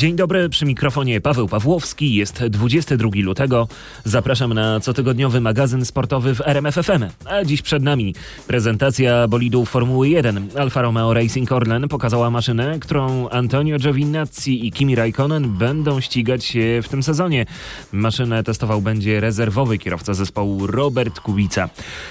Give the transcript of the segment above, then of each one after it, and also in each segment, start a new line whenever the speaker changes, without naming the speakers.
Dzień dobry, przy mikrofonie Paweł Pawłowski, jest 22 lutego. Zapraszam na cotygodniowy magazyn sportowy w RMFFM. A dziś przed nami prezentacja bolidów Formuły 1. Alfa Romeo Racing Orlen pokazała maszynę, którą Antonio Giovinazzi i Kimi Raikkonen będą ścigać się w tym sezonie. Maszynę testował będzie rezerwowy kierowca zespołu Robert Kubica.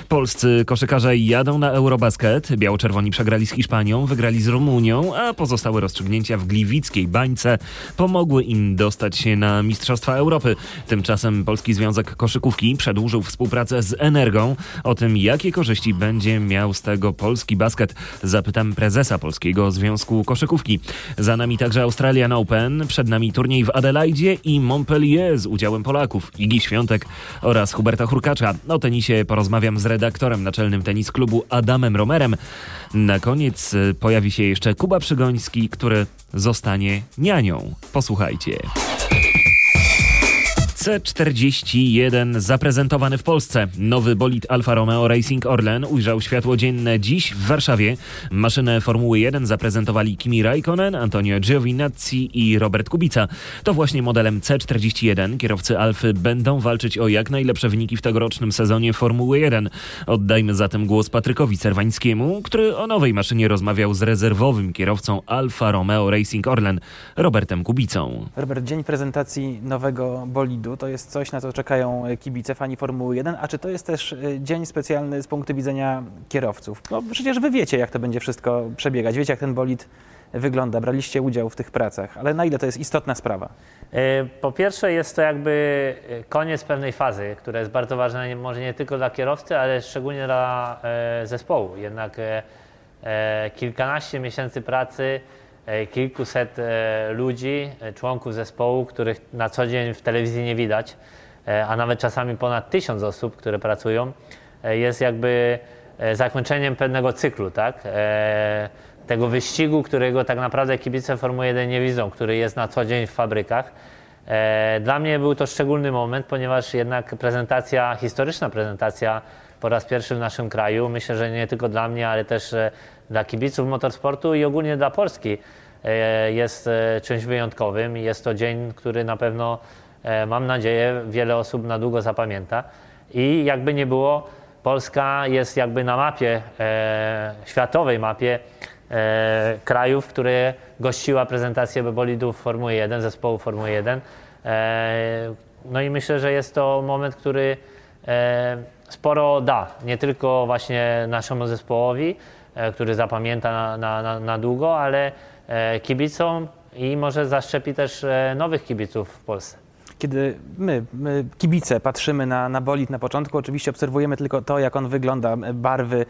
Polscy koszykarze jadą na Eurobasket. Biało-czerwoni przegrali z Hiszpanią, wygrali z Rumunią, a pozostałe rozstrzygnięcia w gliwickiej bańce pomogły im dostać się na Mistrzostwa Europy. Tymczasem Polski Związek Koszykówki przedłużył współpracę z Energą. O tym, jakie korzyści będzie miał z tego polski basket, zapytam prezesa Polskiego Związku Koszykówki. Za nami także Australian Open, przed nami turniej w Adelaide i Montpellier z udziałem Polaków Igi Świątek oraz Huberta Hurkacza. O tenisie porozmawiam z redaktorem naczelnym tenis klubu Adamem Romerem. Na koniec pojawi się jeszcze Kuba Przygoński, który zostanie nianią. Posłuchajcie. C41 zaprezentowany w Polsce. Nowy bolid Alfa Romeo Racing Orlen ujrzał światło dzienne dziś w Warszawie. Maszynę Formuły 1 zaprezentowali Kimi Raikkonen, Antonio Giovinazzi i Robert Kubica. To właśnie modelem C41 kierowcy Alfy będą walczyć o jak najlepsze wyniki w tegorocznym sezonie Formuły 1. Oddajmy zatem głos Patrykowi Cerwańskiemu, który o nowej maszynie rozmawiał z rezerwowym kierowcą Alfa Romeo Racing Orlen, Robertem Kubicą.
Robert, dzień prezentacji nowego bolidu to jest coś, na co czekają kibice, fani Formuły 1, a czy to jest też y, dzień specjalny z punktu widzenia kierowców? No przecież wy wiecie, jak to będzie wszystko przebiegać, wiecie, jak ten bolid wygląda, braliście udział w tych pracach, ale na ile to jest istotna sprawa?
E, po pierwsze jest to jakby e, koniec pewnej fazy, która jest bardzo ważna może nie tylko dla kierowcy, ale szczególnie dla e, zespołu. Jednak e, e, kilkanaście miesięcy pracy, e, kilkuset e, ludzi, e, członków zespołu, których na co dzień w telewizji nie widać, e, a nawet czasami ponad tysiąc osób, które pracują, e, jest jakby e, zakończeniem pewnego cyklu, tak? E, tego wyścigu, którego tak naprawdę kibice Formuły 1 nie widzą, który jest na co dzień w fabrykach. E, Dla mnie był to szczególny moment, ponieważ jednak prezentacja, historyczna prezentacja po raz pierwszy w naszym kraju, myślę, że nie tylko dla mnie, ale też e, dla kibiców motorsportu i ogólnie dla Polski e, jest e, czymś wyjątkowym jest to dzień, który na pewno, e, mam nadzieję, wiele osób na długo zapamięta. I jakby nie było, Polska jest jakby na mapie, e, światowej mapie e, krajów, które gościła prezentację bolidów Formuły 1, zespołu Formuły 1. E, no i myślę, że jest to moment, który e, sporo da, nie tylko właśnie naszemu zespołowi, e, który zapamięta na, na, na, długo, ale e, kibicom i może zaszczepi też e, nowych kibiców w Polsce.
Kiedy my, my kibice, patrzymy na, na bolid na początku, oczywiście obserwujemy tylko to, jak on wygląda, barwy,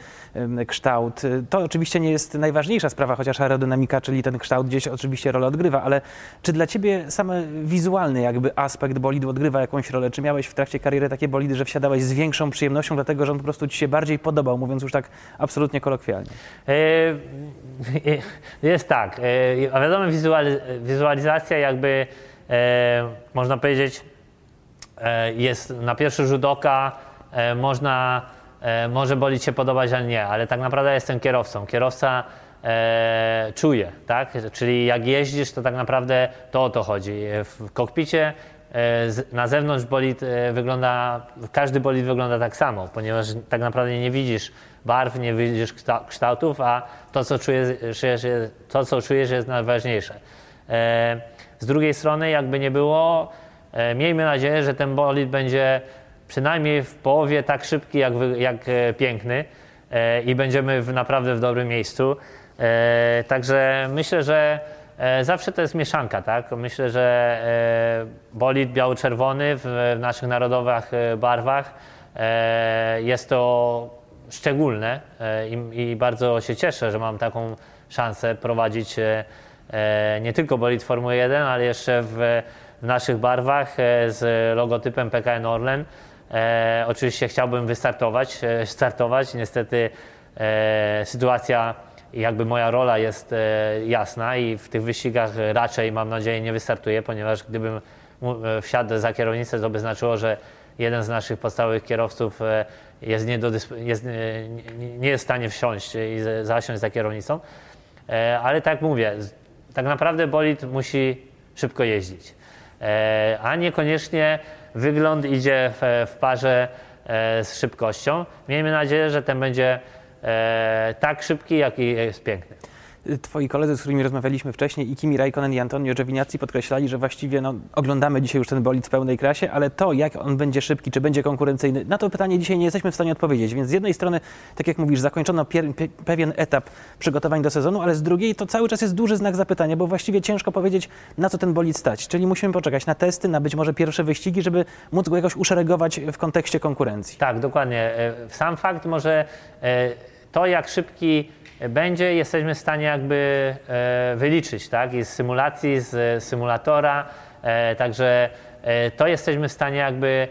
kształt. To oczywiście nie jest najważniejsza sprawa, chociaż aerodynamika, czyli ten kształt gdzieś oczywiście rolę odgrywa, ale czy dla ciebie sam wizualny jakby aspekt bolidu odgrywa jakąś rolę? Czy miałeś w trakcie kariery takie bolidy, że wsiadałeś z większą przyjemnością, dlatego że on po prostu ci się bardziej podobał, mówiąc już tak absolutnie kolokwialnie?
E, Jest tak, e, a wiadomo, wizuali- wizualizacja jakby, e, można powiedzieć, e, jest na pierwszy rzut oka, e, można, e, może bolić się podobać, ale nie, ale tak naprawdę jestem kierowcą. Kierowca e, czuje, tak? Czyli jak jeździsz, to tak naprawdę to o to chodzi. W kokpicie e, na zewnątrz bolid e, wygląda, każdy bolid wygląda tak samo, ponieważ tak naprawdę nie widzisz barw, nie widzisz kształ- kształtów, a to, co czujesz, to, co czujesz jest najważniejsze. Z drugiej strony, jakby nie było, e, miejmy nadzieję, że ten bolid będzie przynajmniej w połowie tak szybki, jak, jak e, piękny e, i będziemy w, naprawdę w dobrym miejscu. Także myślę, że zawsze to jest mieszanka, tak? Myślę, że bolid biało-czerwony w, naszych narodowych barwach jest to szczególne i bardzo się cieszę, że mam taką szansę prowadzić nie tylko bolid Formuły 1, ale jeszcze w, w naszych barwach z logotypem PKN Orlen. E, oczywiście chciałbym wystartować, e, startować. Niestety e, sytuacja, jakby moja rola jest e, jasna i w tych wyścigach raczej mam nadzieję nie wystartuję, ponieważ gdybym e, wsiadł za kierownicę, to by znaczyło, że jeden z naszych podstawowych kierowców e, jest nie, do, jest, nie jest w stanie wsiąść i zasiąść za kierownicą. Ale tak mówię, tak naprawdę bolid musi szybko jeździć, a niekoniecznie wygląd idzie w, w parze e, z szybkością. Miejmy nadzieję, że ten będzie e, tak szybki, jak i jest piękny.
Twoi koledzy, z którymi rozmawialiśmy wcześniej, i Kimi Raikkonen i Antonio Giovinazzi podkreślali, że właściwie no, oglądamy dzisiaj już ten bolid w pełnej krasie, ale to, jak on będzie szybki, czy będzie konkurencyjny, na to pytanie dzisiaj nie jesteśmy w stanie odpowiedzieć. Więc z jednej strony, tak jak mówisz, zakończono pewien etap przygotowań do sezonu, ale z drugiej to cały czas jest duży znak zapytania, bo właściwie ciężko powiedzieć, na co ten bolid stać. Czyli musimy poczekać na testy, na być może pierwsze wyścigi, żeby móc go jakoś uszeregować w kontekście konkurencji.
Tak, dokładnie. E, sam fakt może e, to, jak szybki będzie, jesteśmy w stanie jakby e, wyliczyć, tak? I z symulacji, z symulatora, e, także e, to jesteśmy w stanie jakby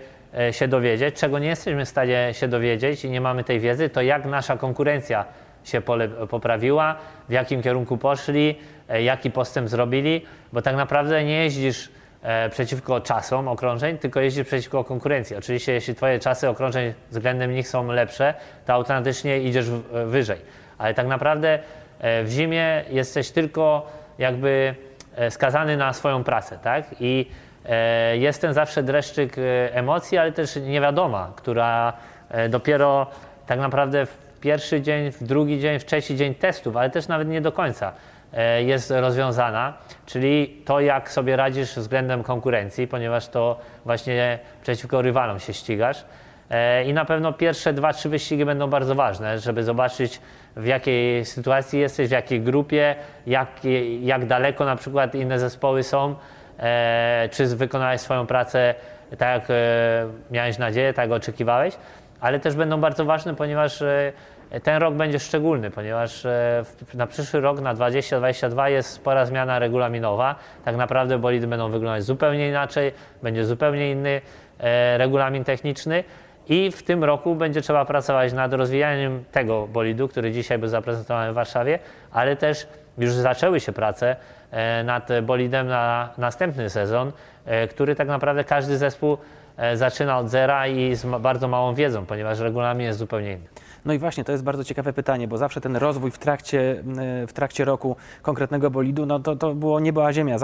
się dowiedzieć. Czego nie jesteśmy w stanie się dowiedzieć i nie mamy tej wiedzy, to jak nasza konkurencja się poprawiła, w jakim kierunku poszli, jaki postęp zrobili, bo tak naprawdę nie jeździsz przeciwko czasom okrążeń, tylko jeździsz przeciwko konkurencji. Oczywiście, jeśli Twoje czasy okrążeń względem nich są lepsze, to automatycznie idziesz wyżej ale tak naprawdę e, w zimie jesteś tylko jakby e, skazany na swoją pracę, tak? I e, jest ten zawsze dreszczyk emocji, ale też niewiadoma, która dopiero tak naprawdę w pierwszy dzień, w drugi dzień, w trzeci dzień testów, ale też nawet nie do końca jest rozwiązana, czyli to, jak sobie radzisz względem konkurencji, ponieważ to właśnie przeciwko rywalom się ścigasz. I na pewno pierwsze dwa, trzy wyścigi będą bardzo ważne, żeby zobaczyć, w jakiej sytuacji jesteś, w jakiej grupie, jak, jak daleko na przykład inne zespoły są, e, czy wykonałeś swoją pracę tak, jak e, miałeś nadzieję, tak oczekiwałeś, ale też będą bardzo ważne, ponieważ e, ten rok będzie szczególny, ponieważ e, na przyszły rok, na 2022 jest spora zmiana regulaminowa. Tak naprawdę bolidy będą wyglądać zupełnie inaczej, będzie zupełnie inny e, regulamin techniczny. I w tym roku będzie trzeba pracować nad rozwijaniem tego bolidu, który dzisiaj był zaprezentowany w Warszawie, ale też już zaczęły się prace e, nad bolidem na następny sezon, który tak naprawdę każdy zespół zaczyna od zera i z bardzo małą wiedzą, ponieważ regulamin jest zupełnie inny.
No i właśnie, to jest bardzo ciekawe pytanie, bo zawsze ten rozwój w trakcie, e, w trakcie roku konkretnego bolidu, no to, to było niebo a ziemia.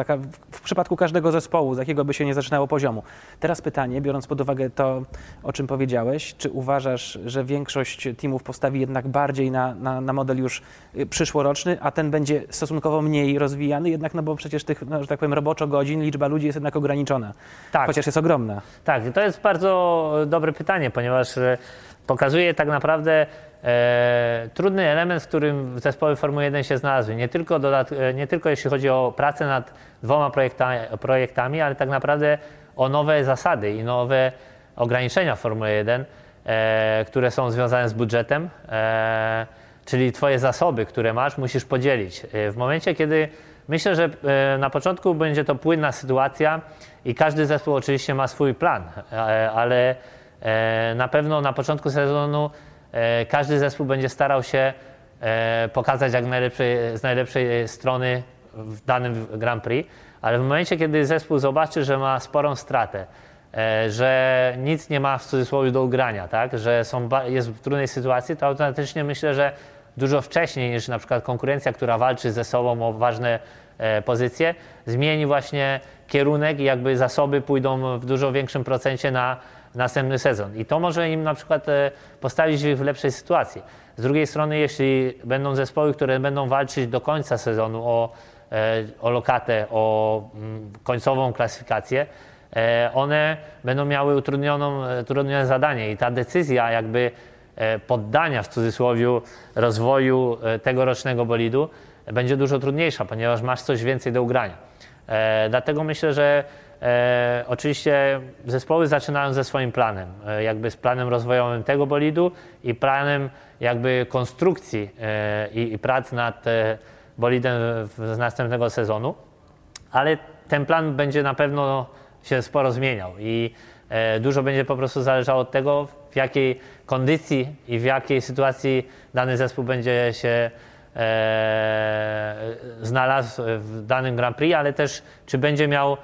W przypadku każdego zespołu, z jakiego by się nie zaczynało poziomu. Teraz pytanie, biorąc pod uwagę to, o czym powiedziałeś, czy uważasz, że większość teamów postawi jednak bardziej na, na, na model już y, przyszłoroczny, a ten będzie stosunkowo mniej rozwijany, jednak no bo przecież tych, no, że tak powiem, roboczo godzin, liczba ludzi jest jednak ograniczona, tak. chociaż jest ogromna.
Tak, to jest bardzo dobre pytanie, ponieważ y, pokazuje tak naprawdę e, trudny element, w którym zespoły Formuły 1 się znalazły. Nie tylko, e, nie tylko jeśli chodzi o pracę nad dwoma projektami, projektami, ale tak naprawdę o nowe zasady i nowe ograniczenia Formuły 1, e, które są związane z budżetem, e, czyli Twoje zasoby, które masz, musisz podzielić. E, w momencie, kiedy myślę, że e, na początku będzie to płynna sytuacja i każdy zespół oczywiście ma swój plan, ale na pewno na początku sezonu e, każdy zespół będzie starał się e, pokazać jak najlepszej, z najlepszej strony w danym Grand Prix, ale w momencie, kiedy zespół zobaczy, że ma sporą stratę, że nic nie ma w cudzysłowie do ugrania, tak? że są, jest w trudnej sytuacji, to automatycznie myślę, że dużo wcześniej niż na przykład konkurencja, która walczy ze sobą o ważne pozycje, zmieni właśnie kierunek i jakby zasoby pójdą w dużo większym procencie na następny sezon. I to może im na przykład e, postawić w lepszej sytuacji. Z drugiej strony, jeśli będą zespoły, które będą walczyć do końca sezonu o, e, o lokatę, o mm, końcową klasyfikację, e, one będą miały utrudnione zadanie i ta decyzja jakby poddania w cudzysłowie rozwoju tegorocznego bolidu będzie dużo trudniejsza, ponieważ masz coś więcej do ugrania. Dlatego myślę, że E, oczywiście zespoły zaczynają ze swoim planem, e, jakby z planem rozwojowym tego bolidu i planem jakby konstrukcji e, i, i prac nad e, bolidem z następnego sezonu, ale ten plan będzie na pewno się sporo zmieniał i e, dużo będzie po prostu zależało od tego, w jakiej kondycji i w jakiej sytuacji dany zespół będzie się e, znalazł w danym Grand Prix, ale też czy będzie miał,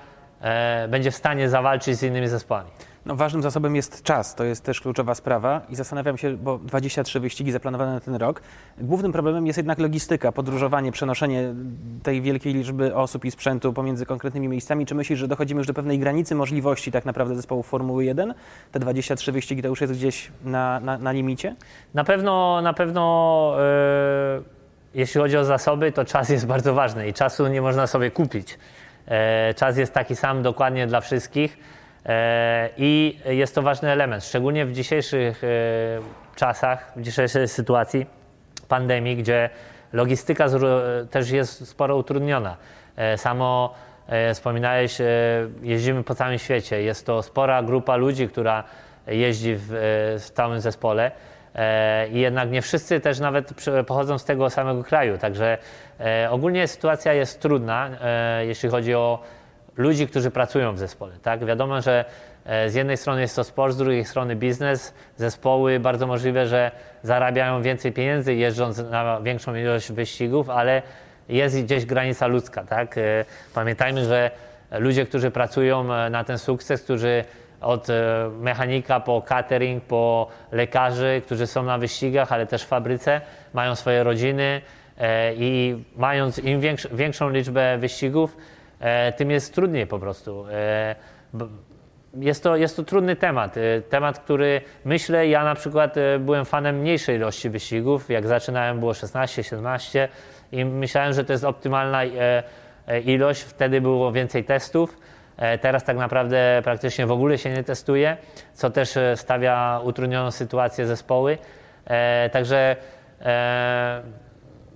będzie w stanie zawalczyć z innymi zespołami.
No, ważnym zasobem jest czas, to jest też kluczowa sprawa i zastanawiam się, bo 23 wyścigi zaplanowane na ten rok. Głównym problemem jest jednak logistyka, podróżowanie, przenoszenie tej wielkiej liczby osób i sprzętu pomiędzy konkretnymi miejscami. Czy myślisz, że dochodzimy już do pewnej granicy możliwości tak naprawdę zespołu Formuły 1? Te 23 wyścigi to już jest gdzieś na, na, na limicie?
Na pewno, na pewno e, jeśli chodzi o zasoby, to czas jest bardzo ważny i czasu nie można sobie kupić. E, czas jest taki sam dokładnie dla wszystkich e, i jest to ważny element, szczególnie w dzisiejszych e, czasach, w dzisiejszej sytuacji pandemii, gdzie logistyka też jest sporo utrudniona. Samo wspominałeś, jeździmy po całym świecie. Jest to spora grupa ludzi, która jeździ w całym zespole. E, I jednak nie wszyscy też nawet pochodzą z tego samego kraju. Także e, ogólnie sytuacja jest trudna, e, jeśli chodzi o ludzi, którzy pracują w zespole. Tak? Wiadomo, że z jednej strony jest to sport, z drugiej strony biznes. Zespoły bardzo możliwe, że zarabiają więcej pieniędzy jeżdżąc na większą ilość wyścigów, ale jest gdzieś granica ludzka. Tak? Pamiętajmy, że ludzie, którzy pracują na ten sukces, którzy od e, mechanika po catering, po lekarzy, którzy są na wyścigach, ale też w fabryce, mają swoje rodziny e, i mając im większ, większą liczbę wyścigów, e, tym jest trudniej po prostu. Jest to, jest to trudny temat. Temat, który myślę, ja na przykład byłem fanem mniejszej ilości wyścigów. Jak zaczynałem było 16, 17 i myślałem, że to jest optymalna ilość. Wtedy było więcej testów. E, Teraz tak naprawdę praktycznie w ogóle się nie testuje, co też e, stawia utrudnioną sytuację zespoły. E, Także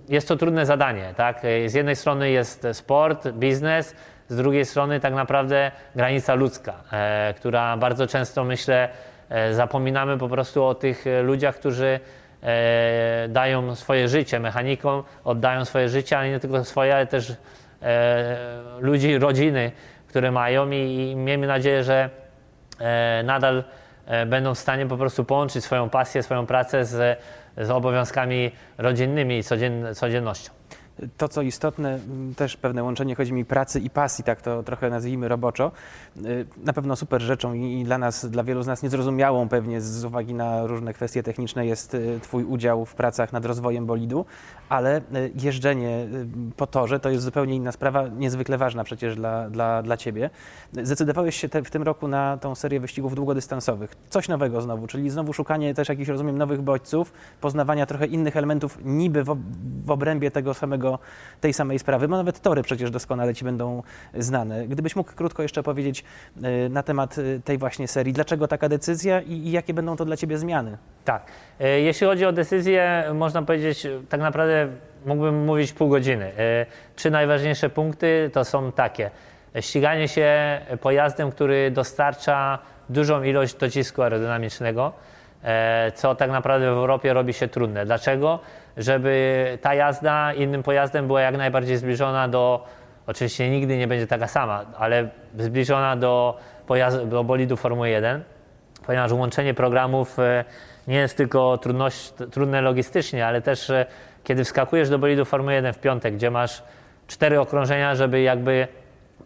jest to trudne zadanie. Tak? Z jednej strony jest sport, biznes, z drugiej strony tak naprawdę granica ludzka, która bardzo często myślę zapominamy po prostu o tych ludziach, którzy dają swoje życie mechanikom, oddają swoje życie, ale nie tylko swoje, ale też ludzi, rodziny, które mają i, i miejmy nadzieję, że e, nadal e, będą w stanie po prostu połączyć swoją pasję, swoją pracę z, z obowiązkami rodzinnymi i codzien, codziennością.
To, co istotne, m, też pewne łączenie, chodzi mi pracy i pasji, tak to trochę nazwijmy roboczo. Y, Na pewno super rzeczą i dla nas, dla wielu z nas niezrozumiałą pewnie z uwagi na różne kwestie techniczne jest y, Twój udział w pracach nad rozwojem bolidu, ale y, jeżdżenie po torze to jest zupełnie inna sprawa, niezwykle ważna przecież dla, dla, dla Ciebie. Zdecydowałeś się te, w tym roku na tą serię wyścigów długodystansowych. Coś nowego znowu, czyli znowu szukanie też jakichś, rozumiem, nowych bodźców, poznawania trochę innych elementów niby w, w obrębie tego samego, tej samej sprawy, bo nawet tory przecież doskonale Ci będą znane. Gdybyś mógł krótko jeszcze powiedzieć y, na temat y, tej właśnie serii, dlaczego taka decyzja i, i jakie będą to dla Ciebie zmiany?
Tak. E, Jeśli chodzi o decyzję, można powiedzieć, tak naprawdę mógłbym mówić pół godziny. E, Trzy najważniejsze punkty to są takie. Ściganie się pojazdem, który dostarcza dużą ilość docisku aerodynamicznego, e, co tak naprawdę w Europie robi się trudne. Dlaczego? Żeby ta jazda innym pojazdem była jak najbardziej zbliżona do, oczywiście nigdy nie będzie taka sama, ale zbliżona do, pojazdu, do bolidu Formuły 1 ponieważ łączenie programów e, nie jest tylko trudność, trudne logistycznie, ale też e, kiedy wskakujesz do bolidu Formuły 1 w piątek, gdzie masz cztery okrążenia, żeby jakby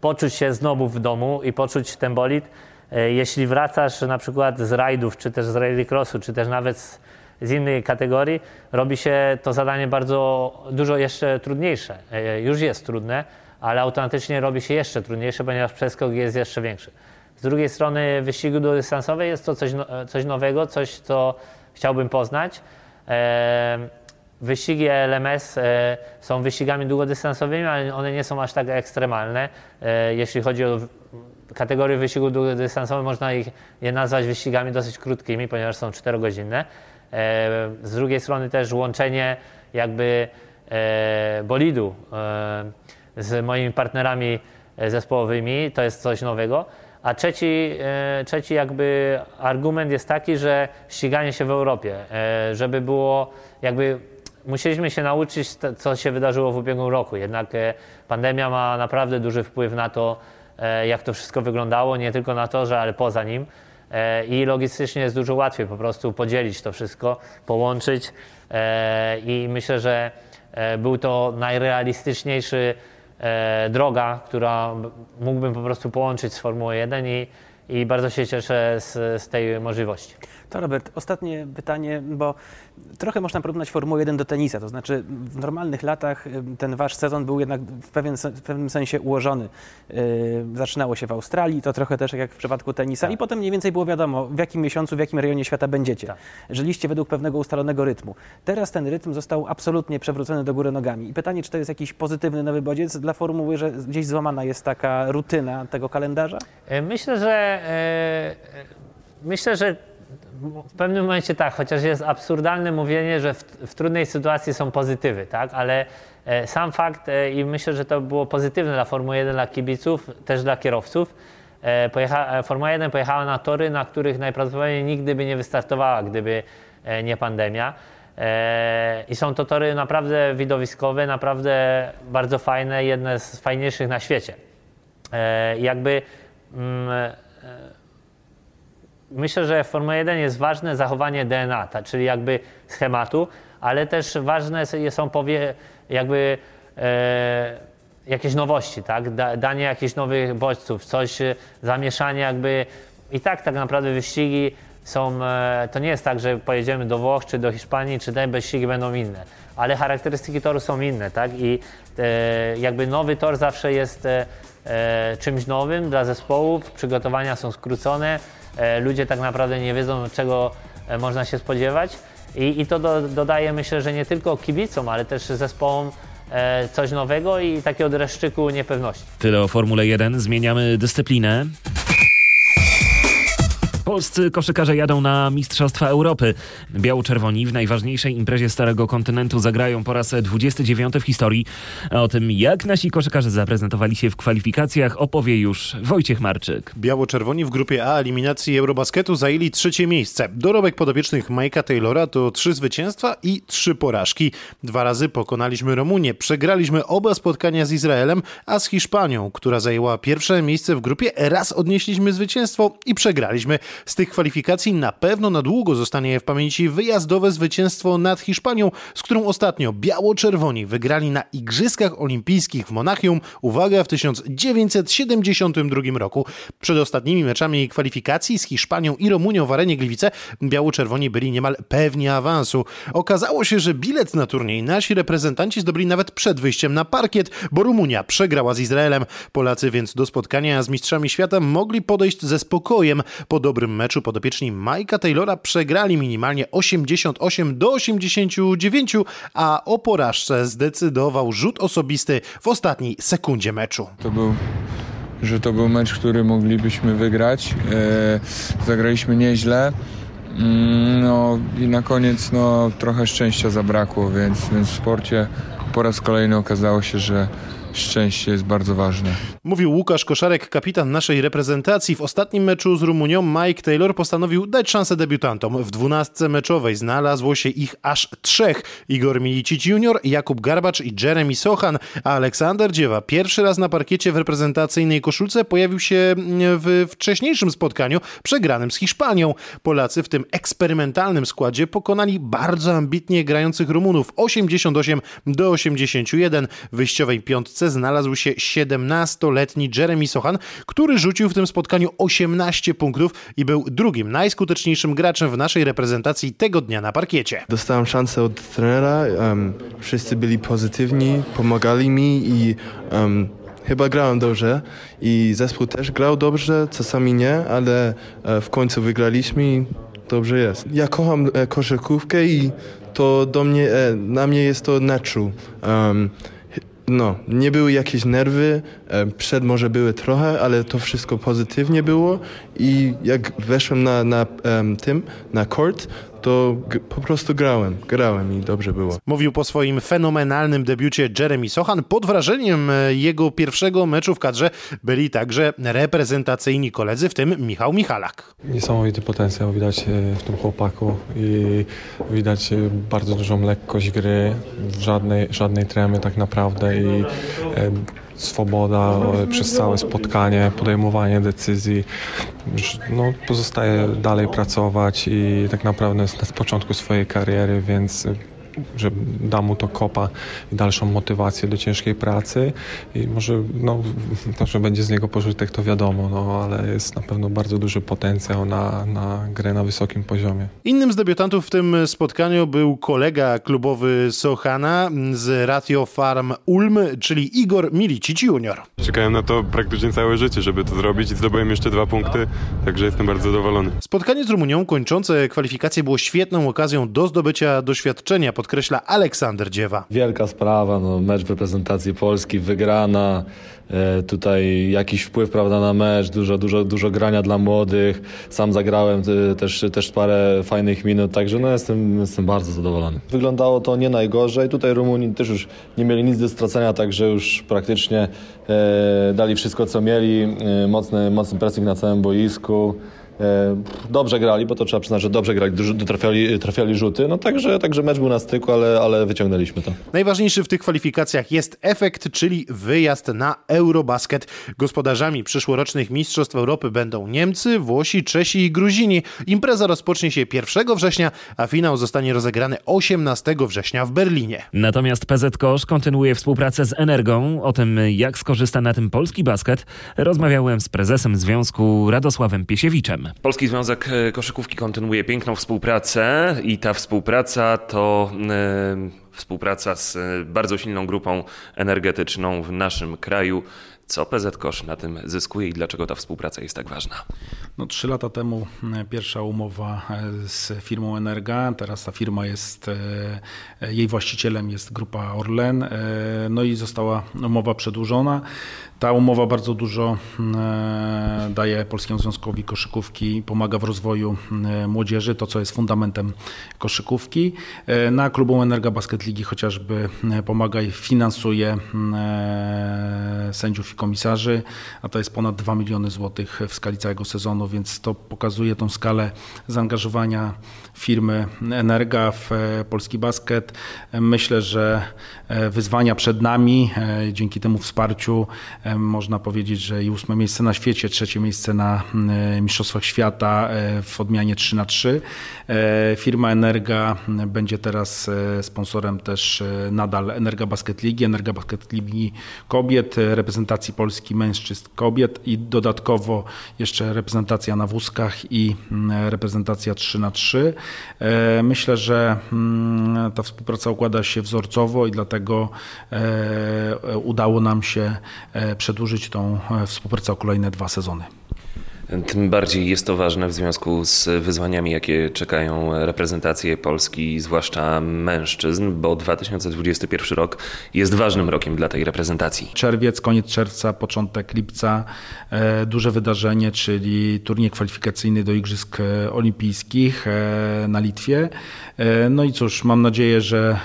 poczuć się znowu w domu i poczuć ten bolid. E, Jeśli wracasz na przykład z rajdów, czy też z rallycrossu, czy też nawet z, z innej kategorii, robi się to zadanie bardzo dużo jeszcze trudniejsze. E, Już jest trudne, ale automatycznie robi się jeszcze trudniejsze, ponieważ przeskok jest jeszcze większy. Z drugiej strony wyścigu długodystansowej jest to coś, no, coś nowego, coś, co chciałbym poznać. E, Wyścigi LMS e, są wyścigami długodystansowymi, ale one nie są aż tak ekstremalne. E, Jeśli chodzi o w- kategorię wyścigów długodystansowych, można ich, je nazwać wyścigami dosyć krótkimi, ponieważ są 4-godzinne. E, Z drugiej strony też łączenie jakby e, bolidu e, z moimi partnerami zespołowymi, to jest coś nowego. A trzeci, trzeci jakby argument jest taki, że ściganie się w Europie, żeby było jakby musieliśmy się nauczyć, co się wydarzyło w ubiegłym roku. Jednak pandemia ma naprawdę duży wpływ na to, jak to wszystko wyglądało, nie tylko na torze, ale poza nim. I logistycznie jest dużo łatwiej po prostu podzielić to wszystko, połączyć. I myślę, że był to najrealistyczniejszy e, droga, która mógłbym po prostu połączyć z Formułą 1 i, i bardzo się cieszę z, z tej możliwości.
To Robert, ostatnie pytanie, bo trochę można porównać Formułę 1 do tenisa, to znaczy w normalnych latach ten wasz sezon był jednak w, pewien, w pewnym sensie ułożony. Zaczynało się w Australii, to trochę też jak w przypadku tenisa tak. i potem mniej więcej było wiadomo, w jakim miesiącu, w jakim rejonie świata będziecie. Tak. Żyliście według pewnego ustalonego rytmu. Teraz ten rytm został absolutnie przewrócony do góry nogami. I pytanie, czy to jest jakiś pozytywny nowy bodziec dla Formuły, że gdzieś złamana jest taka rutyna tego kalendarza?
E, myślę, że e, myślę, że w pewnym momencie tak, chociaż jest absurdalne mówienie, że w, w trudnej sytuacji są pozytywy, tak? ale e, sam fakt e, i myślę, że to było pozytywne dla Formuły 1, dla kibiców, też dla kierowców. E, pojecha, Formuła 1 pojechała na tory, na których najprawdopodobniej nigdy by nie wystartowała, gdyby e, nie pandemia. E, I są to tory naprawdę widowiskowe, naprawdę bardzo fajne, jedne z fajniejszych na świecie. E, jakby mm, myślę, że w Formule 1 jest ważne zachowanie DNA, ta, czyli jakby schematu, ale też ważne są powie, jakby e, jakieś nowości, tak? Da, danie jakichś nowych bodźców, coś, e, zamieszanie jakby i tak tak naprawdę wyścigi są, e, to nie jest tak, że pojedziemy do Włoch czy do Hiszpanii, czy te wyścigi będą inne, ale charakterystyki toru są inne, tak? I e, jakby nowy tor zawsze jest e, e czymś nowym dla zespołów, przygotowania są skrócone, ludzie tak naprawdę nie wiedzą, czego e, można się spodziewać. I, i to do, dodaje, myślę, że nie tylko kibicom, ale też zespołom e, coś nowego i takiego dreszczyku niepewności.
Tyle o Formule 1. Zmieniamy dyscyplinę. Polscy koszykarze jadą na Mistrzostwa Europy. Biało-czerwoni w najważniejszej imprezie Starego Kontynentu zagrają po raz 29 w historii. O tym, jak nasi koszykarze zaprezentowali się w kwalifikacjach, opowie już Wojciech Marczyk.
Biało-czerwoni w grupie A eliminacji Eurobasketu zajęli trzecie miejsce. Dorobek podobiecznych Mike'a Taylora to trzy zwycięstwa i trzy porażki. Dwa razy pokonaliśmy Rumunię, przegraliśmy oba spotkania z Izraelem, a z Hiszpanią, która zajęła pierwsze miejsce w grupie, raz odnieśliśmy zwycięstwo i przegraliśmy. Z tych kwalifikacji na pewno na długo zostanie w pamięci wyjazdowe zwycięstwo nad Hiszpanią, z którą ostatnio biało-czerwoni wygrali na Igrzyskach Olimpijskich w Monachium, uwaga, w 1972 roku. Przed ostatnimi meczami kwalifikacji z Hiszpanią i Rumunią w arenie Gliwice biało-czerwoni byli niemal pewni awansu. Okazało się, że bilet na turniej nasi reprezentanci zdobyli nawet przed wyjściem na parkiet, bo Rumunia przegrała z Izraelem. Polacy więc do spotkania z mistrzami świata mogli podejść ze spokojem. Po dobrym dobrym meczu podopieczni Mike'a Taylora przegrali minimalnie 88 do 89, a o porażce zdecydował rzut osobisty w ostatniej sekundzie meczu.
To był że to był mecz, który moglibyśmy wygrać. E, zagraliśmy nieźle. Mm, no i na koniec no, trochę szczęścia zabrakło, więc, więc w sporcie po raz kolejny okazało się, że szczęście jest bardzo ważne.
Mówił Łukasz Koszarek, kapitan naszej reprezentacji. W ostatnim meczu z Rumunią Mike Taylor postanowił dać szansę debiutantom. W dwunastce meczowej znalazło się ich aż trzech. Igor Milicic Jr., Jakub Garbacz i Jeremy Sochan, a Aleksander Dziewa pierwszy raz na parkiecie w reprezentacyjnej koszulce pojawił się w wcześniejszym spotkaniu przegranym z Hiszpanią. Polacy w tym eksperymentalnym składzie pokonali bardzo ambitnie grających Rumunów 88 do 81. W wyjściowej piątce znalazł się 17-letni Jeremy Sochan, który rzucił w tym spotkaniu 18 punktów i był drugim najskuteczniejszym graczem w naszej reprezentacji tego dnia na parkiecie.
Dostałem szansę od trenera, um, wszyscy byli pozytywni, pomagali mi i um, chyba grałem dobrze i zespół też grał dobrze, czasami nie, ale e, w końcu wygraliśmy i dobrze jest. Ja kocham e, koszykówkę i to do mnie, e, na mnie jest to natural. Um, no, nie były jakieś nerwy, e, przed może były trochę, ale to wszystko pozytywnie było i jak weszłem na, na um, tym, na court, to po prostu grałem, grałem i dobrze było.
Mówił po swoim fenomenalnym debiucie Jeremy Sochan. Pod wrażeniem e, jego pierwszego meczu w kadrze byli także reprezentacyjni koledzy, w tym Michał Michalak.
Niesamowity potencjał widać e, w tym chłopaku i widać e, bardzo dużą lekkość gry, żadnej, żadnej tremy tak naprawdę i swoboda przez całe spotkanie, podejmowanie decyzji. No, pozostaje dalej pracować i tak naprawdę jest na początku swojej kariery, więc że da mu to kopa i dalszą motywację do ciężkiej pracy i może no, to, że będzie z niego pożytek, to wiadomo, no, ale jest na pewno bardzo duży potencjał na, na grę na wysokim poziomie.
Innym z debiutantów w tym spotkaniu był kolega klubowy Sochana z Ratio Farm Ulm, czyli Igor Milicic Junior.
Czekałem na to praktycznie całe życie, żeby to zrobić i zdobyłem jeszcze dwa punkty, także jestem bardzo zadowolony.
Spotkanie z Rumunią kończące kwalifikacje było świetną okazją do zdobycia doświadczenia podkreśla Aleksander Dziewa.
Wielka sprawa, no, mecz w reprezentacji Polski, wygrana, e, tutaj jakiś wpływ prawda, na mecz, dużo, dużo, dużo grania dla młodych. Sam zagrałem e, też, też parę fajnych minut, także no, jestem, jestem bardzo zadowolony. Wyglądało to nie najgorzej. Tutaj Rumuni też już nie mieli nic do stracenia, także już praktycznie e, dali wszystko, co mieli. E, mocny, mocny pressing na całym boisku. E, dobrze grali, bo to trzeba przyznać, że dobrze grali, trafiali, trafiali rzuty. No także, także mecz był na styku, ale, ale wyciągnęliśmy to.
Najważniejszy w tych kwalifikacjach jest efekt, czyli wyjazd na Eurobasket. Gospodarzami przyszłorocznych Mistrzostw Europy będą Niemcy, Włosi, Czesi i Gruzini. Impreza rozpocznie się 1 września, a finał zostanie rozegrany 18 września w Berlinie.
Natomiast PZ Kosz kontynuuje współpracę z Energią. O tym, jak skorzysta na tym polski basket, rozmawiałem z prezesem związku Radosławem Piesiewiczem. Polski Związek e, Koszykówki kontynuuje piękną współpracę i ta współpraca to e, współpraca z e, bardzo silną grupą energetyczną w naszym kraju. Co PZ Kosz na tym zyskuje i dlaczego ta współpraca jest tak ważna?
No, trzy lata temu pierwsza umowa z firmą Energa, teraz ta firma jest, jej właścicielem jest grupa Orlen, no i została umowa przedłużona. Ta umowa bardzo dużo e, daje Polskiemu Związkowi Koszykówki, pomaga w rozwoju e, młodzieży, to co jest fundamentem koszykówki. E, na klubu Energa Basket Ligi chociażby pomaga i finansuje sędziów komisarzy, a to jest ponad 2 miliony złotych w skali całego sezonu, więc to pokazuje tą skalę zaangażowania firmy Energa w polski basket. Myślę, że wyzwania przed nami. Dzięki temu wsparciu można powiedzieć, że i ósme miejsce na świecie, trzecie miejsce na e, Mistrzostwach Świata e, w odmianie 3 na 3 e, Firma Energa będzie teraz sponsorem też nadal Energa Basket Ligi, Energa Basket Ligi kobiet, reprezentacji Polski mężczyzn kobiet i dodatkowo jeszcze reprezentacja na wózkach i reprezentacja 3 na 3 Myślę, że ta współpraca układa się wzorcowo i dlatego udało nam się przedłużyć tą e, współpracę o kolejne dwa sezony.
Tym bardziej jest to ważne w związku z wyzwaniami, jakie czekają reprezentacje Polski, zwłaszcza mężczyzn, bo 2021 rok jest ważnym rokiem dla tej reprezentacji.
Czerwiec, koniec czerwca, początek lipca, e, duże wydarzenie, czyli turniej kwalifikacyjny do Igrzysk e, Olimpijskich na Litwie. No i cóż, mam nadzieję, że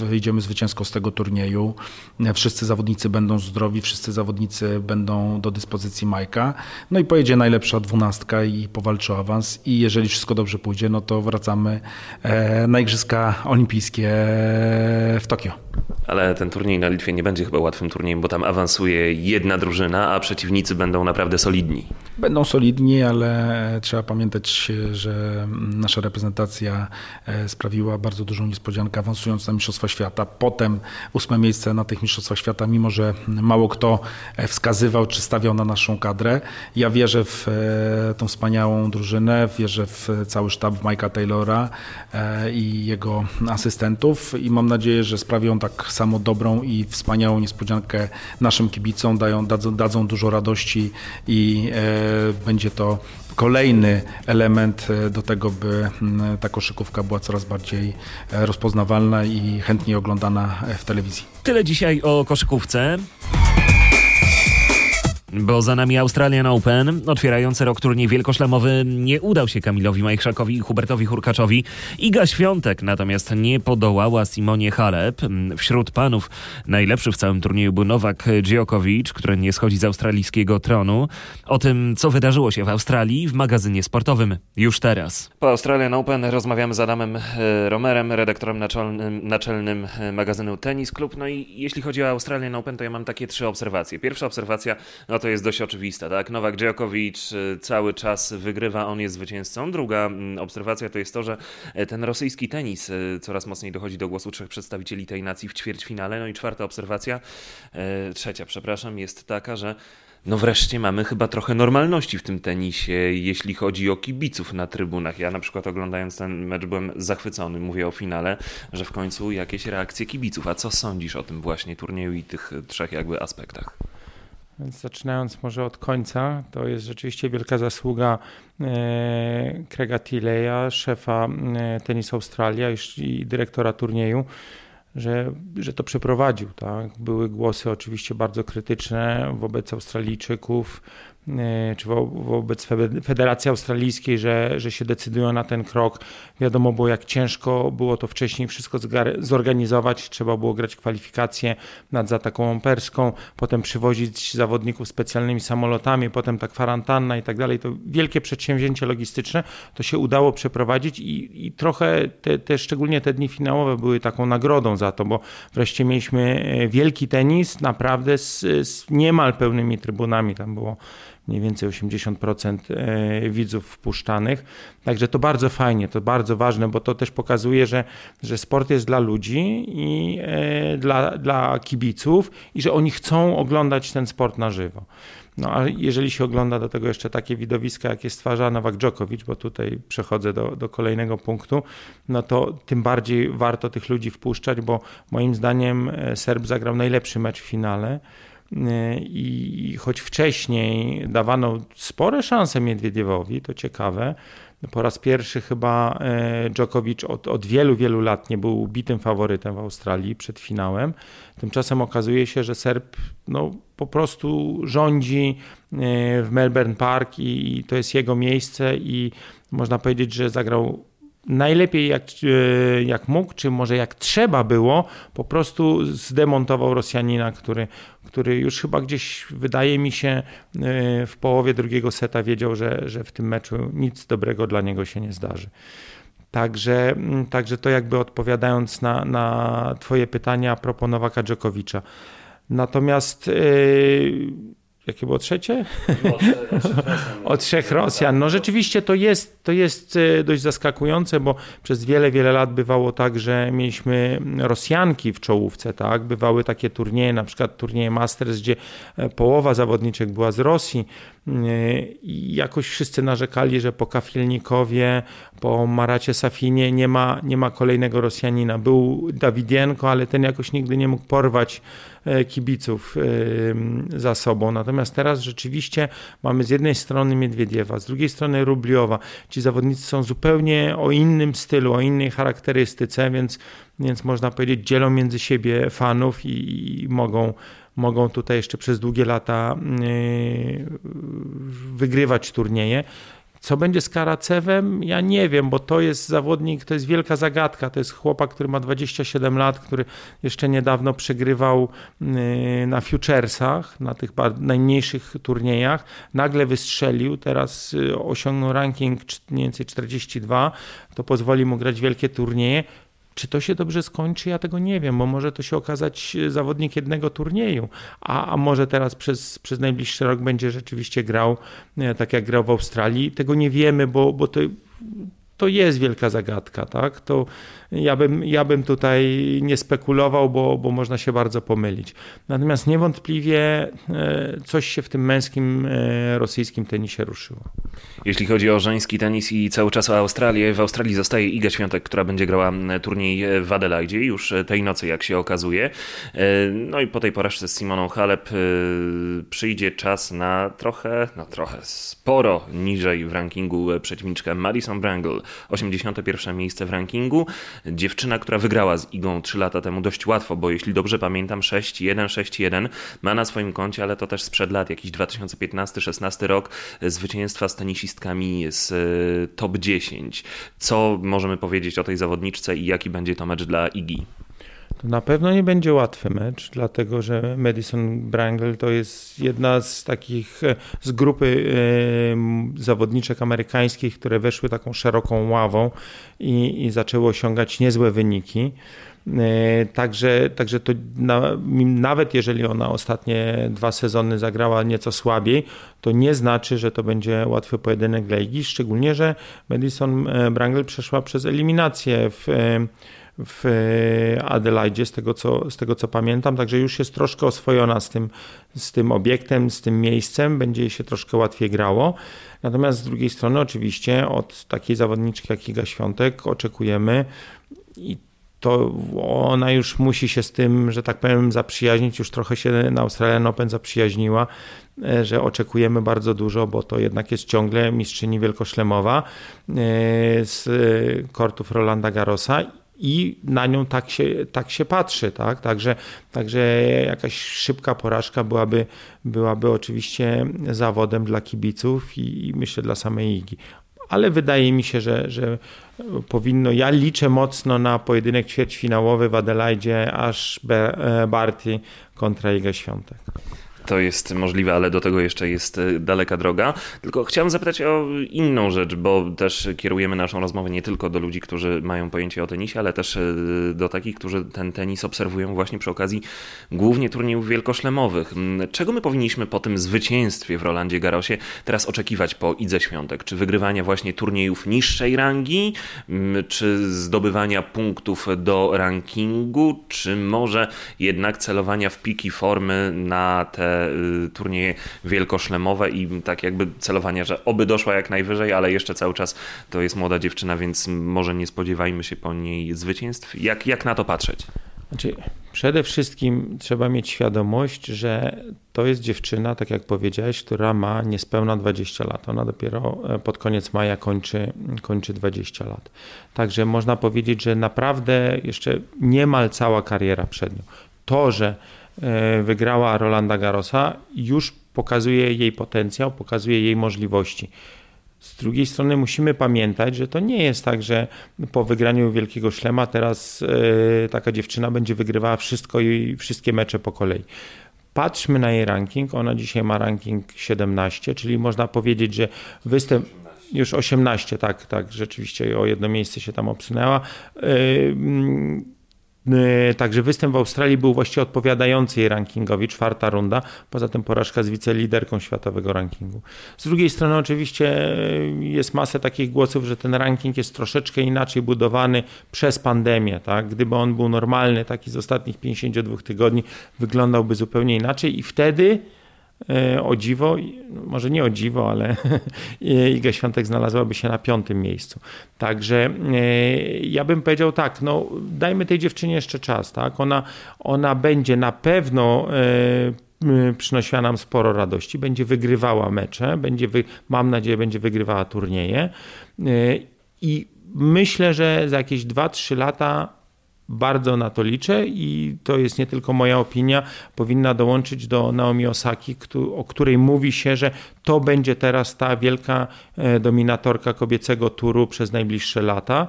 wyjdziemy zwycięsko z tego turnieju. Wszyscy zawodnicy będą zdrowi, wszyscy zawodnicy będą do dyspozycji Majka. No i pojedzie najlepsza dwunastka i powalczy o awans. I jeżeli wszystko dobrze pójdzie, no to wracamy e, na Igrzyska Olimpijskie w Tokio.
Ale ten turniej na Litwie nie będzie chyba łatwym turniejem, bo tam awansuje jedna drużyna, a przeciwnicy będą naprawdę solidni.
Będą solidni, ale trzeba pamiętać, że nasza reprezentacja e, sprawiła bardzo dużą niespodziankę, awansując na Mistrzostwa Świata. Potem ósme miejsce na tych Mistrzostwach Świata, mimo że mało kto e, wskazywał czy stawiał na naszą kadrę. Ja wierzę w e, tą wspaniałą drużynę, wierzę w cały sztab Mike'a Taylora i jego asystentów i mam nadzieję, że sprawią tak samo dobrą i wspaniałą niespodziankę naszym kibicom, dają, dadzą, dadzą dużo radości i e, będzie to kolejny element e, do tego, by ta koszykówka była coraz bardziej e, rozpoznawalna i chętniej oglądana w telewizji.
Tyle dzisiaj o koszykówce. Bo za nami Australian Open, otwierający rok turniej wielkoszlemowy nie udał się Kamilowi Majchrzakowi i Hubertowi Hurkaczowi. Iga Świątek natomiast nie podołała Simonie Halep. Wśród panów najlepszy w całym turnieju był Nowak Djokovic, który nie schodzi z australijskiego tronu. O tym, co wydarzyło się w Australii w magazynie sportowym już teraz. Po Australian Open rozmawiamy z Adamem e, Romerem, redaktorem naczelnym, naczelnym e, magazynu Tennis Club. No i jeśli chodzi o Australian Open, to ja mam takie trzy obserwacje. Pierwsza obserwacja, no to jest dość oczywista, tak? Nowak Djokovic y, cały czas wygrywa, on jest zwycięzcą. Druga mm, obserwacja to jest to, że e, ten rosyjski tenis y, coraz mocniej dochodzi do głosu trzech przedstawicieli tej nacji w ćwierćfinale. No i czwarta obserwacja, e, trzecia, przepraszam, jest taka, że no wreszcie mamy chyba trochę normalności w tym tenisie, jeśli chodzi o kibiców na trybunach. Ja na przykład oglądając ten mecz byłem zachwycony, mówię o finale, że w końcu jakieś reakcje kibiców. A co sądzisz o tym właśnie turnieju i tych trzech jakby aspektach?
Więc zaczynając może od końca, to jest rzeczywiście wielka zasługa e, Craiga Tilleya, szefa e, Tenis Australia i dyrektora turnieju, że, że to przeprowadził. Tak? Były głosy oczywiście bardzo krytyczne wobec Australijczyków, czy wo wobec Federacji Australijskiej, że, że się decydują na ten krok. Wiadomo było, jak ciężko było to wcześniej wszystko zorganizować. Trzeba było grać kwalifikacje nad Zatoką Perską, potem przywozić zawodników specjalnymi samolotami, potem ta kwarantanna i tak dalej. To wielkie przedsięwzięcie logistyczne. To się udało przeprowadzić i, i trochę te, te, szczególnie te dni finałowe były taką nagrodą za to, bo wreszcie mieliśmy e, wielki tenis, naprawdę z, z niemal pełnymi trybunami. Tam było mniej więcej 80% e, widzów wpuszczanych. Także to bardzo fajnie, to bardzo ważne, bo to też pokazuje, że, że sport jest dla ludzi i e, dla, dla kibiców i że oni chcą oglądać ten sport na żywo. No a jeżeli się ogląda do tego jeszcze takie widowiska, jakie stwarza Nowak Djokovic, bo tutaj przechodzę do, do kolejnego punktu, no to tym bardziej warto tych ludzi wpuszczać, bo moim zdaniem e, Serb zagrał najlepszy mecz w finale. I choć wcześniej dawano spore szanse Miedwiediewowi, to ciekawe, po raz pierwszy chyba e, Djokovic od, od, wielu, wielu lat nie był bitym faworytem w Australii przed finałem. Tymczasem okazuje się, że Serb no, po prostu rządzi e, w Melbourne Park i to jest jego miejsce i można powiedzieć, że zagrał najlepiej jak, e, jak mógł, czy może jak trzeba było, po prostu zdemontował Rosjanina, który, który już chyba gdzieś, wydaje mi się, e, w połowie drugiego seta wiedział, że, że w tym meczu nic dobrego dla niego się nie zdarzy. Także, także to jakby odpowiadając na, na Twoje pytania a propos Nowaka Dżokowicza. Natomiast yy, Jakie było trzecie? O, trzech Rosjan. No rzeczywiście to jest, to jest e, dość zaskakujące, bo przez wiele, wiele lat bywało tak, że mieliśmy Rosjanki w czołówce, tak? Bywały takie turnieje, na przykład turnieje Masters, gdzie e, połowa zawodniczek była z Rosji e, i jakoś wszyscy narzekali, że po Kafilnikowie, po Maracie Safinie nie ma, nie ma kolejnego Rosjanina. Był Dawidienko, ale ten jakoś nigdy nie mógł porwać kibiców za sobą. Natomiast teraz rzeczywiście mamy z jednej strony Miedwiediewa, z drugiej strony Rubliowa. Ci zawodnicy są zupełnie o innym stylu, o innej charakterystyce, więc, więc można powiedzieć dzielą między siebie fanów i, i mogą mogą tutaj jeszcze przez długie lata yy, wygrywać turnieje. Co będzie z Karacewem? Ja nie wiem, bo to jest zawodnik, to jest wielka zagadka. To jest chłopak, który ma 27 lat, który jeszcze niedawno przegrywał y, na futuresach, na tych najmniejszych turniejach. Nagle wystrzelił, teraz y, osiągnął ranking mniej więcej 42. To pozwoli mu grać wielkie turnieje. Czy to się dobrze skończy? Ja tego nie wiem, bo może to się okazać e, zawodnik jednego turnieju, a, a może teraz przez, przez najbliższy rok będzie rzeczywiście grał e, tak jak grał w Australii. Tego nie wiemy, bo, bo to, to jest wielka zagadka, tak? To ja bym, ja bym tutaj nie spekulował, bo, bo można się bardzo pomylić. Natomiast niewątpliwie e, coś się w tym męskim e, rosyjskim tenisie ruszyło.
Jeśli chodzi o żeński tenis i cały czas o Australię, w Australii zostaje Iga Świątek, która będzie grała turniej w Adelaide już tej nocy, jak się okazuje. E, no i po tej porażce z Simoną Halep przyjdzie czas na trochę, no trochę sporo niżej w rankingu przeciwniczkę Madison Brangle. 81 miejsce w rankingu. Dziewczyna, która wygrała z Igą 3 lata temu dość łatwo, bo jeśli dobrze pamiętam 6-1, 6-1 ma na swoim koncie, ale to też sprzed lat, jakiś 2015-16 rok, zwycięstwa z tenisistkami z e, top 10. Co możemy powiedzieć o tej zawodniczce i jaki będzie to mecz dla Igi?
To na pewno nie będzie łatwy mecz, dlatego że Madison Brangle to jest jedna z takich, e, z grupy e, zawodniczek amerykańskich, które weszły taką szeroką ławą i, i zaczęły osiągać niezłe wyniki. E, także, także to na, nawet jeżeli ona ostatnie dwa sezony zagrała nieco słabiej, to nie znaczy, że to będzie łatwy pojedynek dla Igi, szczególnie, że Madison Brangle przeszła przez eliminację w w Adelaide, z tego, co, z tego co pamiętam, także już jest troszkę oswojona z tym, z tym obiektem, z tym miejscem, będzie się troszkę łatwiej grało. Natomiast z drugiej strony oczywiście od takiej zawodniczki jak Iga Świątek oczekujemy i to ona już musi się z tym, że tak powiem, zaprzyjaźnić, już trochę się na Australian Open zaprzyjaźniła, e, że oczekujemy bardzo dużo, bo to jednak jest ciągle mistrzyni wielkoszlemowa e, z kortów Rolanda Garrosa i na nią tak się, tak się patrzy, tak? Także, także jakaś szybka porażka byłaby, byłaby oczywiście zawodem dla kibiców i, i myślę dla samej Igi. Ale wydaje mi się, że, że powinno, ja liczę mocno na pojedynek ćwierćfinałowy w Adelaide, aż Barty kontra Iga Świątek
to jest możliwe, ale do tego jeszcze jest e, daleka droga. Tylko chciałem zapytać o inną rzecz, bo też kierujemy naszą rozmowę nie tylko do ludzi, którzy mają pojęcie o tenisie, ale też e, do takich, którzy ten tenis obserwują właśnie przy okazji głównie turniejów wielkoszlemowych. Mm, czego my powinniśmy po tym zwycięstwie w Rolandzie Garosie teraz oczekiwać po Idze Świątek? Czy wygrywania właśnie turniejów niższej rangi, mm, czy zdobywania punktów do rankingu, czy może jednak celowania w piki formy na te Y, turnieje wielkoszlemowe i tak jakby celowania, że oby doszła jak najwyżej, ale jeszcze cały czas to jest młoda dziewczyna, więc może nie spodziewajmy się po niej zwycięstw. Jak, jak na to patrzeć?
Znaczy, przede wszystkim trzeba mieć świadomość, że to jest dziewczyna, tak jak powiedziałeś, która ma niespełna 20 lat. Ona dopiero e, pod koniec maja kończy, kończy 20 lat. Także można powiedzieć, że naprawdę jeszcze niemal cała kariera przed nią. To, że wygrała Rolanda Garrosa, już pokazuje jej potencjał, pokazuje jej możliwości. Z drugiej strony musimy pamiętać, że to nie jest tak, że po wygraniu Wielkiego Szlema teraz e, taka dziewczyna będzie wygrywała wszystko i wszystkie mecze po kolei. Patrzmy na jej ranking. Ona dzisiaj ma ranking 17, czyli można powiedzieć, że występ już 18, tak, tak, rzeczywiście o jedno miejsce się tam obsunęła. E, także występ w Australii był właściwie odpowiadający jej rankingowi, czwarta runda, poza tym porażka z wiceliderką światowego rankingu. Z drugiej strony oczywiście e, jest masę takich głosów, że ten ranking jest troszeczkę inaczej budowany przez pandemię. Tak? Gdyby on był normalny, taki z ostatnich 52 tygodni, wyglądałby zupełnie inaczej i wtedy o dziwo, może nie o dziwo, ale Iga Świątek znalazłaby się na piątym miejscu. Także e, ja bym powiedział tak, no dajmy tej dziewczynie jeszcze czas, tak? Ona, ona będzie na pewno e, przynosiła nam sporo radości, będzie wygrywała mecze, będzie wy, mam nadzieję, będzie wygrywała turnieje i myślę, że za jakieś 2-3 lata bardzo na to liczę i to jest nie tylko moja opinia, powinna dołączyć do Naomi Osaki, o której mówi się, że to będzie teraz ta wielka e, dominatorka kobiecego turu przez najbliższe lata.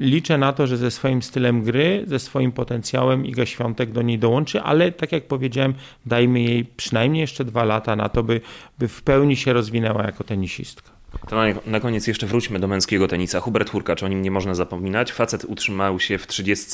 Liczę na to, że ze swoim stylem gry, ze swoim potencjałem Iga Świątek do niej dołączy, ale tak jak powiedziałem, dajmy jej przynajmniej jeszcze dwa lata na to, by, by w pełni się rozwinęła jako tenisistka.
To na, na, koniec jeszcze wróćmy do męskiego tenisa. Hubert Hurkacz, o nim nie można zapominać. Facet utrzymał się w 30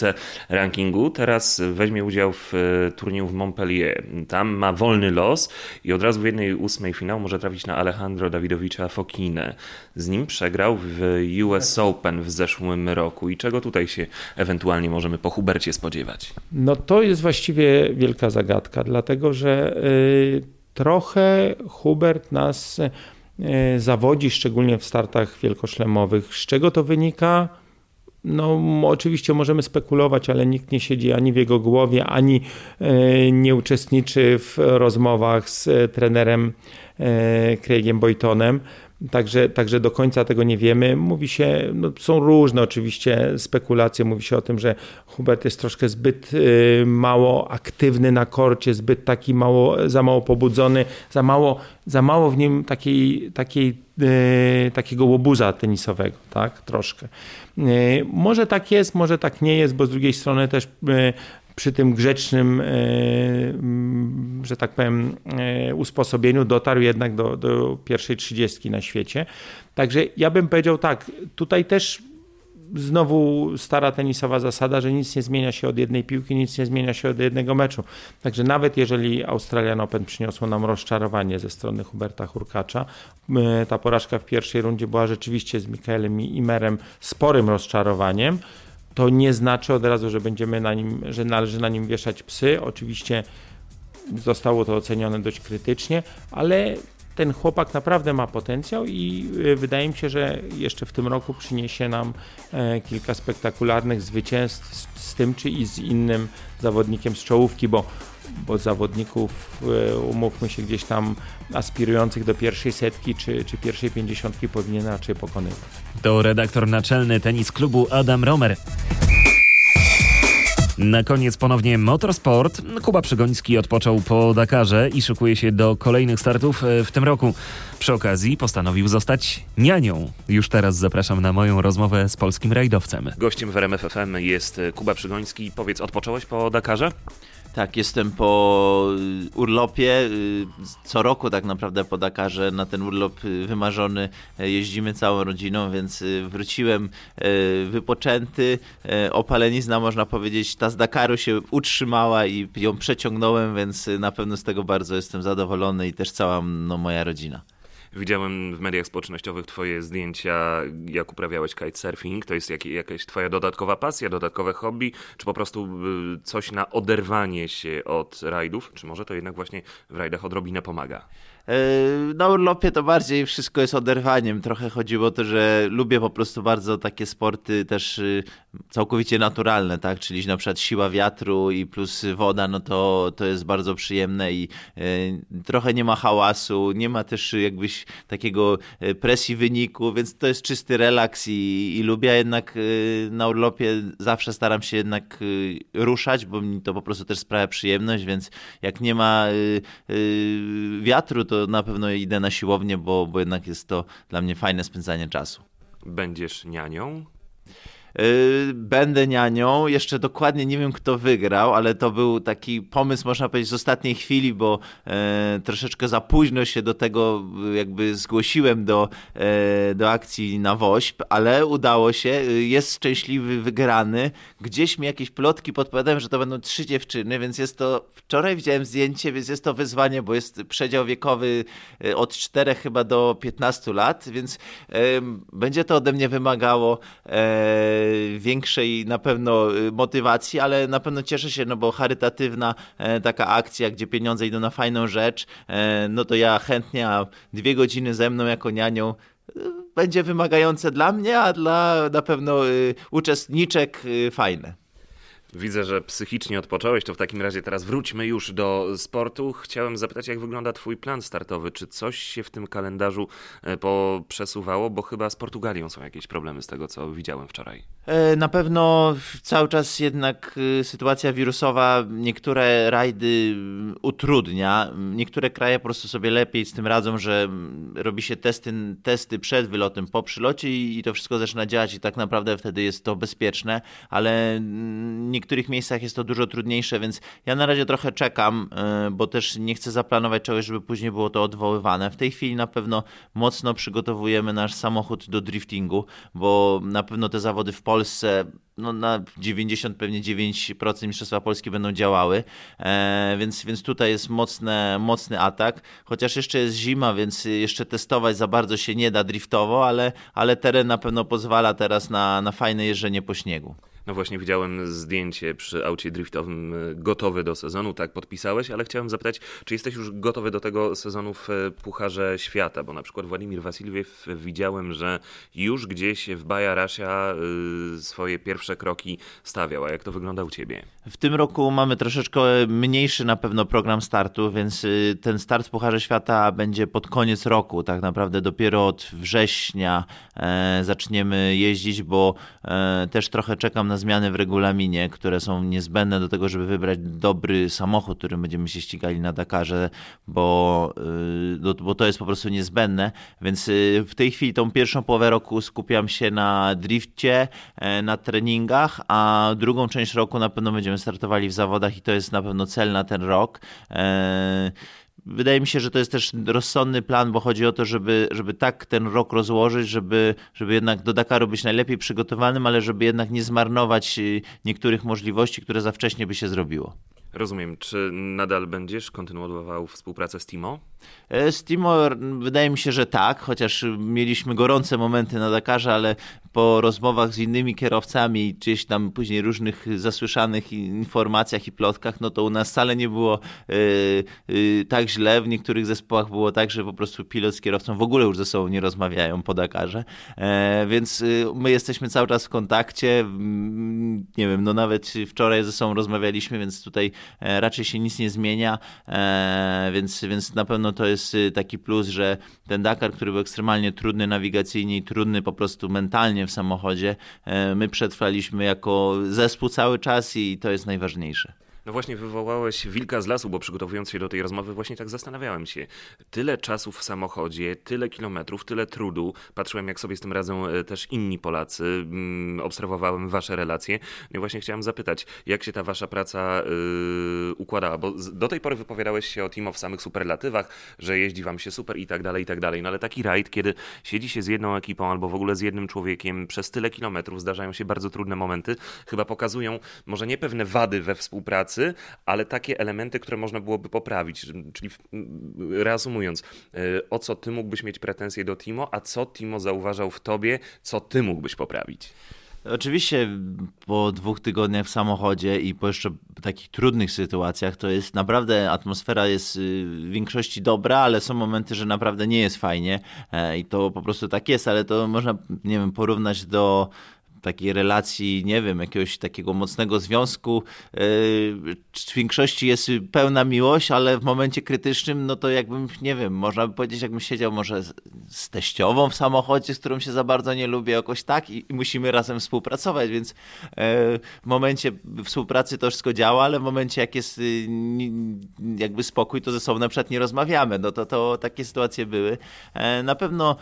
rankingu, teraz weźmie udział w e, turnieju w Montpellier. Tam ma wolny los i od razu w jednej ósmej finału może trafić na Alejandro Dawidowicza Fokinę. Z nim przegrał w US Open w zeszłym roku. I czego tutaj się ewentualnie możemy po Hubercie spodziewać?
No to jest właściwie wielka zagadka, dlatego że yy, trochę Hubert nas E, zawodzi, szczególnie w startach wielkoszlemowych. Z czego to wynika? No, oczywiście możemy spekulować, ale nikt nie siedzi ani w jego głowie, ani e, nie uczestniczy w rozmowach z trenerem e, Craigiem Boytonem. Także, także do końca tego nie wiemy. Mówi się, no, są różne oczywiście spekulacje. Mówi się o tym, że Hubert jest troszkę zbyt y, mało aktywny na korcie, zbyt taki mało, za mało pobudzony, za mało, za mało w nim takiej, takiej, y, takiego łobuza tenisowego, tak? Troszkę. Y, może tak jest, może tak nie jest, bo z drugiej strony też przy tym grzecznym, że tak powiem, usposobieniu dotarł jednak do, do pierwszej trzydziestki na świecie. Także ja bym powiedział tak, tutaj też znowu stara tenisowa zasada, że nic nie zmienia się od jednej piłki, nic nie zmienia się od jednego meczu. Także nawet jeżeli Australian Open przyniosło nam rozczarowanie ze strony Huberta Hurkacza, ta porażka w pierwszej rundzie była rzeczywiście z Mikaelem Imerem sporym rozczarowaniem, to nie znaczy od razu, że będziemy na nim, że należy na nim wieszać psy. Oczywiście zostało to ocenione dość krytycznie, ale ten chłopak naprawdę ma potencjał i y, wydaje mi się, że jeszcze w tym roku przyniesie nam e, kilka spektakularnych zwycięstw z tym czy i z innym zawodnikiem z czołówki, bo, bo zawodników, e, umówmy się, gdzieś tam aspirujących do pierwszej setki czy, czy pierwszej pięćdziesiątki powinien raczej pokonywać.
To redaktor naczelny tenis klubu Adam Romer. Na koniec ponownie motorsport. Kuba Przygoński odpoczął po Dakarze i szykuje się do kolejnych startów e, w tym roku. Przy okazji postanowił zostać nianią. Już teraz zapraszam na moją rozmowę z polskim rajdowcem. Gościem w RMF FM jest Kuba Przygoński. Powiedz, odpocząłeś po Dakarze?
Tak, jestem po y, urlopie. Y, co roku tak naprawdę po Dakarze na ten urlop y, wymarzony jeździmy całą rodziną, więc wróciłem wypoczęty. Opalenizna można powiedzieć, ta z Dakaru się utrzymała i ją przeciągnąłem, więc na pewno z tego bardzo jestem zadowolony i też cała no, moja rodzina.
Widziałem w mediach społecznościowych twoje zdjęcia, jak uprawiałeś kitesurfing. To jest jak, jakaś twoja dodatkowa pasja, dodatkowe hobby, czy po prostu y, coś na oderwanie się od rajdów? Czy może to jednak właśnie w rajdach odrobinę pomaga?
E, na urlopie to bardziej wszystko jest oderwaniem. Trochę chodziło o to, że lubię po prostu bardzo takie sporty też y, całkowicie naturalne, tak? Czyli na przykład siła wiatru i plus woda, no to, to jest bardzo przyjemne i e, trochę nie ma hałasu, nie ma też jakbyś takiego e, presji wyniku, więc to jest czysty relaks i, i lubię jednak na urlopie zawsze staram się jednak ruszać, bo mi to po prostu też sprawia przyjemność, więc jak nie ma wiatru, to na pewno idę na siłownię, bo, bo jednak jest to dla mnie fajne spędzanie czasu.
Będziesz nianią?
Yy, będę nianią. Jeszcze dokładnie nie wiem, kto wygrał, ale to był taki pomysł, można powiedzieć, z ostatniej chwili, bo e, troszeczkę za późno się do tego jakby zgłosiłem do, e, do akcji na WOŚP, ale udało się. Jest szczęśliwy wygrany. Gdzieś mi jakieś plotki podpowiadają, że to będą trzy dziewczyny, więc jest to. Wczoraj widziałem zdjęcie, więc jest to wyzwanie, bo jest przedział wiekowy od 4 chyba do 15 lat, więc będzie to ode mnie wymagało. E, większej na pewno y, motywacji, ale na pewno cieszę się, no bo charytatywna e, taka akcja, gdzie pieniądze idą na fajną rzecz, e, no to ja chętnie, a dwie godziny ze mną jako nianią będzie wymagające dla mnie, a dla na pewno uczestniczek fajne.
Widzę, że psychicznie odpocząłeś, to w takim razie teraz wróćmy już do sportu. Chciałem zapytać, jak wygląda Twój plan startowy? Czy coś się w tym kalendarzu e, poprzesuwało? Bo chyba z Portugalią są jakieś problemy z tego, co widziałem wczoraj.
E, na pewno cały czas jednak e, sytuacja wirusowa niektóre rajdy utrudnia. Niektóre kraje po prostu sobie lepiej z tym radzą, że robi się testy, testy przed wylotem, po przylocie i to wszystko zaczyna działać i tak naprawdę wtedy jest to bezpieczne, ale nie niektórych miejscach jest to dużo trudniejsze, więc ja na razie trochę czekam, e, bo też nie chcę zaplanować czegoś, żeby później było to odwoływane. W tej chwili na pewno mocno przygotowujemy nasz samochód do driftingu, bo na pewno te zawody w Polsce no na 90, pewnie 9% Mistrzostwa Polski będą działały, e, więc, więc tutaj jest mocne, mocny atak, chociaż jeszcze jest zima, więc jeszcze testować za bardzo się nie da driftowo, ale, ale teren na pewno pozwala teraz na, na fajne jeżdżenie po śniegu.
No właśnie widziałem zdjęcie przy aucie driftowym e, gotowy do sezonu, tak podpisałeś, ale chciałem zapytać, czy jesteś już gotowy do tego sezonu w e, Pucharze Świata, bo na przykład Władimir Wasiliew widziałem, że już gdzieś w Baja Rasia swoje pierwsze kroki stawiał, a jak to wygląda u Ciebie?
W tym roku mamy troszeczkę mniejszy na pewno program startu, więc ten start w Pucharze Świata będzie pod koniec roku. Tak naprawdę dopiero od września e, zaczniemy jeździć, bo e, też trochę czekam na zmiany w regulaminie, które są niezbędne do tego, żeby wybrać dobry samochód, którym będziemy się ścigali na Dakarze, bo, y, bo to jest po prostu niezbędne. Więc y, w tej chwili tą pierwszą połowę roku skupiam się na drifcie, e, na treningach, a drugą część roku na pewno będziemy startowali w zawodach i to jest na pewno cel na ten rok. Wydaje mi się, że to jest też rozsądny plan, bo chodzi o to, żeby, żeby tak ten rok rozłożyć, żeby, żeby jednak do Dakaru być najlepiej przygotowanym, ale żeby jednak nie zmarnować y, niektórych możliwości, które za wcześnie by się zrobiło.
Rozumiem. Czy nadal będziesz kontynuował współpracę z Timo?
E, Timo wydaje mi się, że tak, chociaż mieliśmy gorące momenty na Dakarze, ale po rozmowach z innymi kierowcami, gdzieś tam później różnych zasłyszanych informacjach i plotkach, no to u nas wcale nie było yy, yy, tak źle. W niektórych zespołach było tak, że po prostu pilot z kierowcą w ogóle już ze sobą nie rozmawiają po Dakarze. E, więc my jesteśmy cały czas w kontakcie. Nie wiem, no nawet wczoraj ze sobą rozmawialiśmy, więc tutaj raczej się nic nie zmienia. E, więc, więc na pewno to jest y, taki plus, że ten Dakar, który był ekstremalnie trudny nawigacyjnie i trudny po prostu mentalnie w samochodzie, e, my przetrwaliśmy jako zespół cały czas i to jest najważniejsze.
No właśnie wywołałeś wilka z lasu, bo przygotowując się do tej rozmowy właśnie tak zastanawiałem się. Tyle czasu w samochodzie, tyle kilometrów, tyle trudu. Patrzyłem jak sobie z tym radzą e, też inni Polacy. Mm, obserwowałem wasze relacje. No i właśnie chciałem zapytać, jak się ta wasza praca yy, układała? Bo do tej pory wypowiadałeś się o Timo w samych superlatywach, że jeździ wam się super i tak dalej, i tak dalej. No ale taki rajd, kiedy siedzi się z jedną ekipą albo w ogóle z jednym człowiekiem przez tyle kilometrów, zdarzają się bardzo trudne momenty, chyba pokazują może nie pewne wady we współpracy, ale takie elementy, które można byłoby poprawić. Czyli reasumując, y, o co ty mógłbyś mieć pretensje do Timo, a co Timo zauważał w tobie, co ty mógłbyś poprawić?
Oczywiście po dwóch tygodniach w samochodzie i po jeszcze takich trudnych sytuacjach, to jest naprawdę atmosfera jest y, w większości dobra, ale są momenty, że naprawdę nie jest fajnie e, i to po prostu tak jest, ale to można, nie wiem, porównać do takiej relacji, nie wiem, jakiegoś takiego mocnego związku. Yy, w większości jest pełna miłość, ale w momencie krytycznym, no to jakbym, nie wiem, można by powiedzieć, jakbym siedział może z teściową w samochodzie, z którą się za bardzo nie lubię, jakoś tak i, musimy razem współpracować, więc yy, w momencie współpracy to wszystko działa, ale w momencie jak jest yy, jakby spokój, to ze sobą na przykład nie rozmawiamy. No to, to takie sytuacje były. Na pewno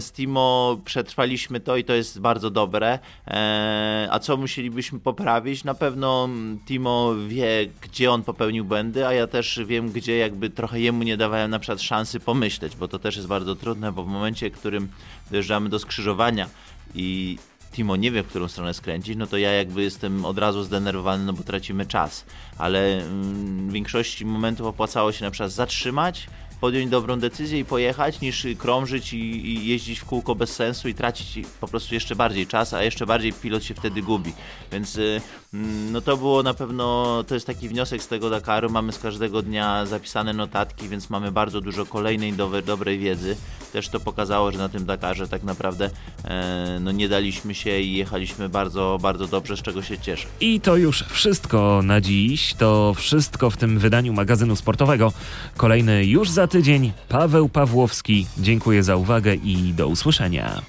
z Timo przetrwaliśmy to i to jest bardzo dobre. E, a co musielibyśmy poprawić? Na pewno Timo wie, gdzie on popełnił błędy, a ja też wiem, gdzie jakby trochę jemu nie dawałem na przykład szansy pomyśleć, bo to też jest bardzo trudne, bo w momencie, w którym dojeżdżamy do skrzyżowania i Timo nie wie, w którą stronę skręcić, no to ja jakby jestem od razu zdenerwowany, no bo tracimy czas. Ale w większości momentów opłacało się na przykład zatrzymać, podjąć dobrą decyzję i pojechać, niż krążyć i, i, jeździć w kółko bez sensu i tracić po prostu jeszcze bardziej czas, a jeszcze bardziej pilot się wtedy gubi. Więc y, mm, no to było na pewno, to jest taki wniosek z tego Dakaru. Mamy z każdego dnia zapisane notatki, więc mamy bardzo dużo kolejnej dobre, dobrej wiedzy. Też to pokazało, że na tym Dakarze tak naprawdę e, no nie daliśmy się i jechaliśmy bardzo, bardzo dobrze, z czego się cieszę.
I to już wszystko na dziś. To wszystko w tym wydaniu magazynu sportowego. Kolejny już za tydzień. Paweł Pawłowski. Dziękuję za uwagę i do usłyszenia.